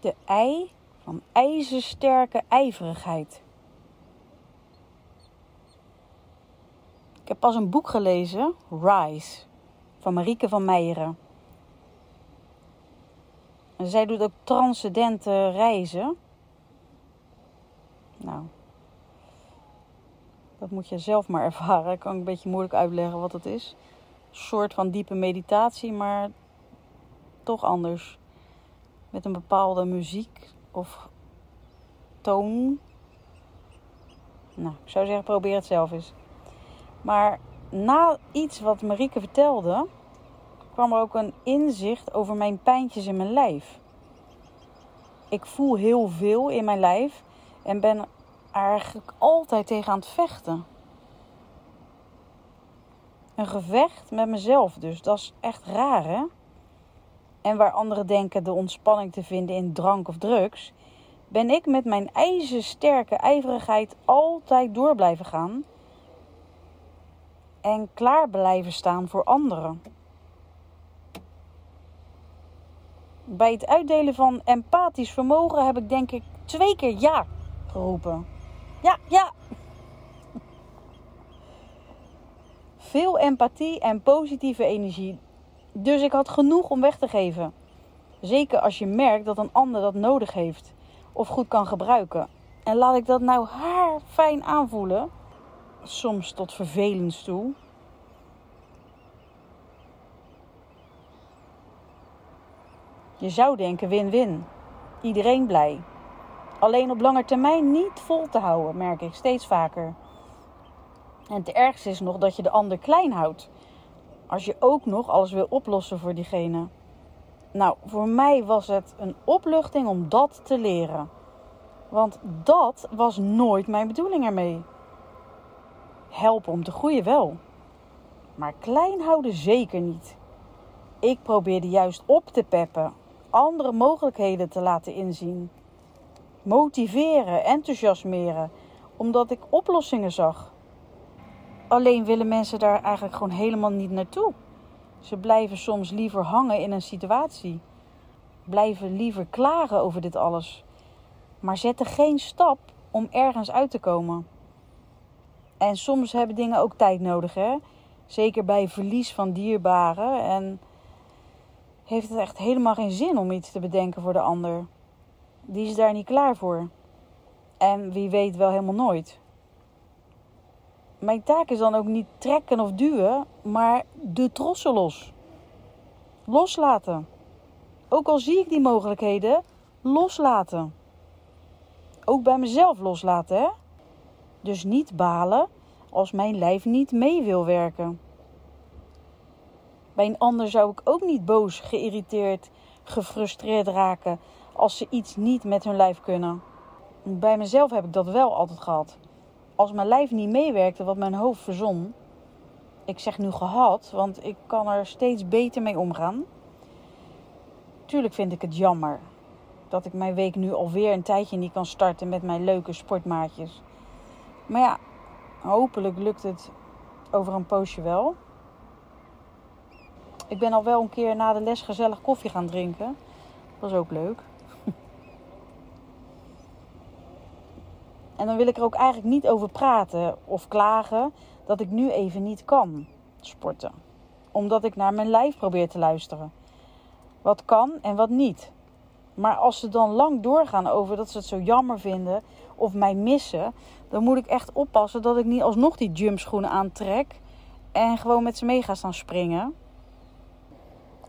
De ei van ijzersterke ijverigheid. Ik heb pas een boek gelezen, Rise, van Marieke van Meijeren. En zij doet ook transcendente reizen. Nou, dat moet je zelf maar ervaren. Ik kan een beetje moeilijk uitleggen wat het is. Een soort van diepe meditatie, maar toch anders. Met een bepaalde muziek of toon. Nou, ik zou zeggen, probeer het zelf eens. Maar na iets wat Marieke vertelde, kwam er ook een inzicht over mijn pijntjes in mijn lijf. Ik voel heel veel in mijn lijf en ben eigenlijk altijd tegen aan het vechten. Een gevecht met mezelf dus, dat is echt raar hè? En waar anderen denken de ontspanning te vinden in drank of drugs, ben ik met mijn ijzersterke ijverigheid altijd door blijven gaan en klaar blijven staan voor anderen. Bij het uitdelen van empathisch vermogen heb ik denk ik twee keer ja geroepen. Ja, ja. Veel empathie en positieve energie. Dus ik had genoeg om weg te geven. Zeker als je merkt dat een ander dat nodig heeft of goed kan gebruiken. En laat ik dat nou haar fijn aanvoelen soms tot vervelend toe. Je zou denken win-win. Iedereen blij. Alleen op lange termijn niet vol te houden, merk ik steeds vaker. En het ergste is nog dat je de ander klein houdt. Als je ook nog alles wil oplossen voor diegene. Nou, voor mij was het een opluchting om dat te leren. Want dat was nooit mijn bedoeling ermee helpen om te groeien wel. Maar klein houden zeker niet. Ik probeerde juist op te peppen, andere mogelijkheden te laten inzien. Motiveren, enthousiasmeren, omdat ik oplossingen zag. Alleen willen mensen daar eigenlijk gewoon helemaal niet naartoe. Ze blijven soms liever hangen in een situatie. Blijven liever klagen over dit alles. Maar zetten geen stap om ergens uit te komen. En soms hebben dingen ook tijd nodig, hè? Zeker bij verlies van dierbaren. En heeft het echt helemaal geen zin om iets te bedenken voor de ander. Die is daar niet klaar voor. En wie weet wel helemaal nooit. Mijn taak is dan ook niet trekken of duwen, maar de trossen los. Loslaten. Ook al zie ik die mogelijkheden, loslaten. Ook bij mezelf loslaten, hè? Dus niet balen als mijn lijf niet mee wil werken. Bij een ander zou ik ook niet boos, geïrriteerd, gefrustreerd raken als ze iets niet met hun lijf kunnen. Bij mezelf heb ik dat wel altijd gehad. Als mijn lijf niet meewerkte wat mijn hoofd verzon, ik zeg nu gehad, want ik kan er steeds beter mee omgaan. Tuurlijk vind ik het jammer dat ik mijn week nu alweer een tijdje niet kan starten met mijn leuke sportmaatjes. Maar ja, hopelijk lukt het over een poosje wel. Ik ben al wel een keer na de les gezellig koffie gaan drinken. Dat was ook leuk. En dan wil ik er ook eigenlijk niet over praten of klagen dat ik nu even niet kan sporten. Omdat ik naar mijn lijf probeer te luisteren. Wat kan en wat niet. Maar als ze dan lang doorgaan over dat ze het zo jammer vinden of mij missen, dan moet ik echt oppassen dat ik niet alsnog die jumpschoenen aantrek en gewoon met ze mee ga staan springen.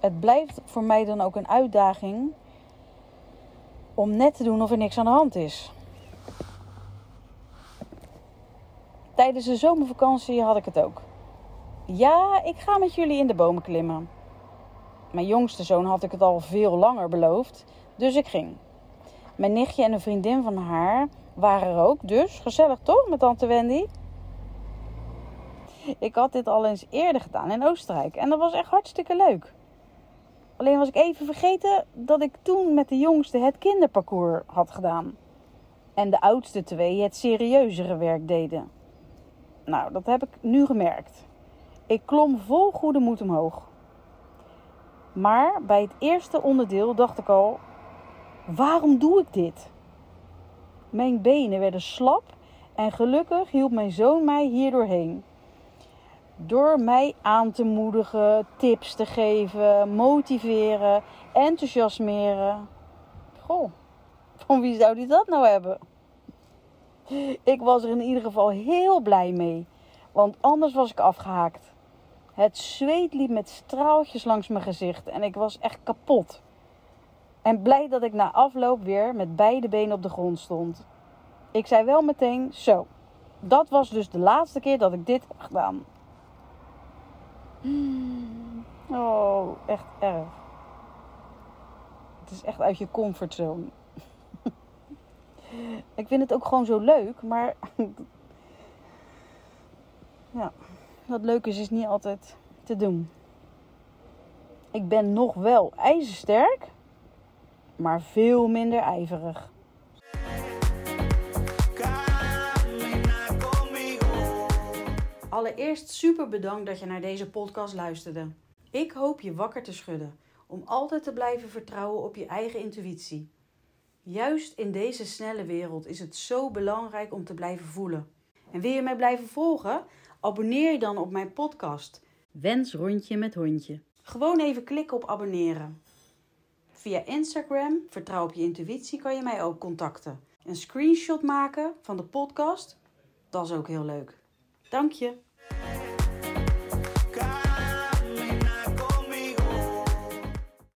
Het blijft voor mij dan ook een uitdaging om net te doen of er niks aan de hand is. Tijdens de zomervakantie had ik het ook. Ja, ik ga met jullie in de bomen klimmen. Mijn jongste zoon had ik het al veel langer beloofd, dus ik ging. Mijn nichtje en een vriendin van haar waren er ook, dus gezellig toch met tante Wendy? Ik had dit al eens eerder gedaan in Oostenrijk en dat was echt hartstikke leuk. Alleen was ik even vergeten dat ik toen met de jongste het kinderparcours had gedaan. En de oudste twee het serieuzere werk deden. Nou, dat heb ik nu gemerkt. Ik klom vol goede moed omhoog. Maar bij het eerste onderdeel dacht ik al: waarom doe ik dit? Mijn benen werden slap en gelukkig hielp mijn zoon mij hierdoorheen. Door mij aan te moedigen, tips te geven, motiveren, enthousiasmeren. Goh, van wie zou die dat nou hebben? Ik was er in ieder geval heel blij mee, want anders was ik afgehaakt. Het zweet liep met straaltjes langs mijn gezicht en ik was echt kapot. En blij dat ik na afloop weer met beide benen op de grond stond. Ik zei wel meteen: Zo, dat was dus de laatste keer dat ik dit heb gedaan. Oh, echt erg. Het is echt uit je comfortzone. Ik vind het ook gewoon zo leuk, maar. ja, wat leuk is, is niet altijd te doen. Ik ben nog wel ijzersterk, maar veel minder ijverig. Allereerst super bedankt dat je naar deze podcast luisterde. Ik hoop je wakker te schudden om altijd te blijven vertrouwen op je eigen intuïtie. Juist in deze snelle wereld is het zo belangrijk om te blijven voelen. En wil je mij blijven volgen? Abonneer je dan op mijn podcast. Wens rondje met hondje. Gewoon even klikken op abonneren. Via Instagram, vertrouw op je intuïtie, kan je mij ook contacten. Een screenshot maken van de podcast, dat is ook heel leuk. Dank je.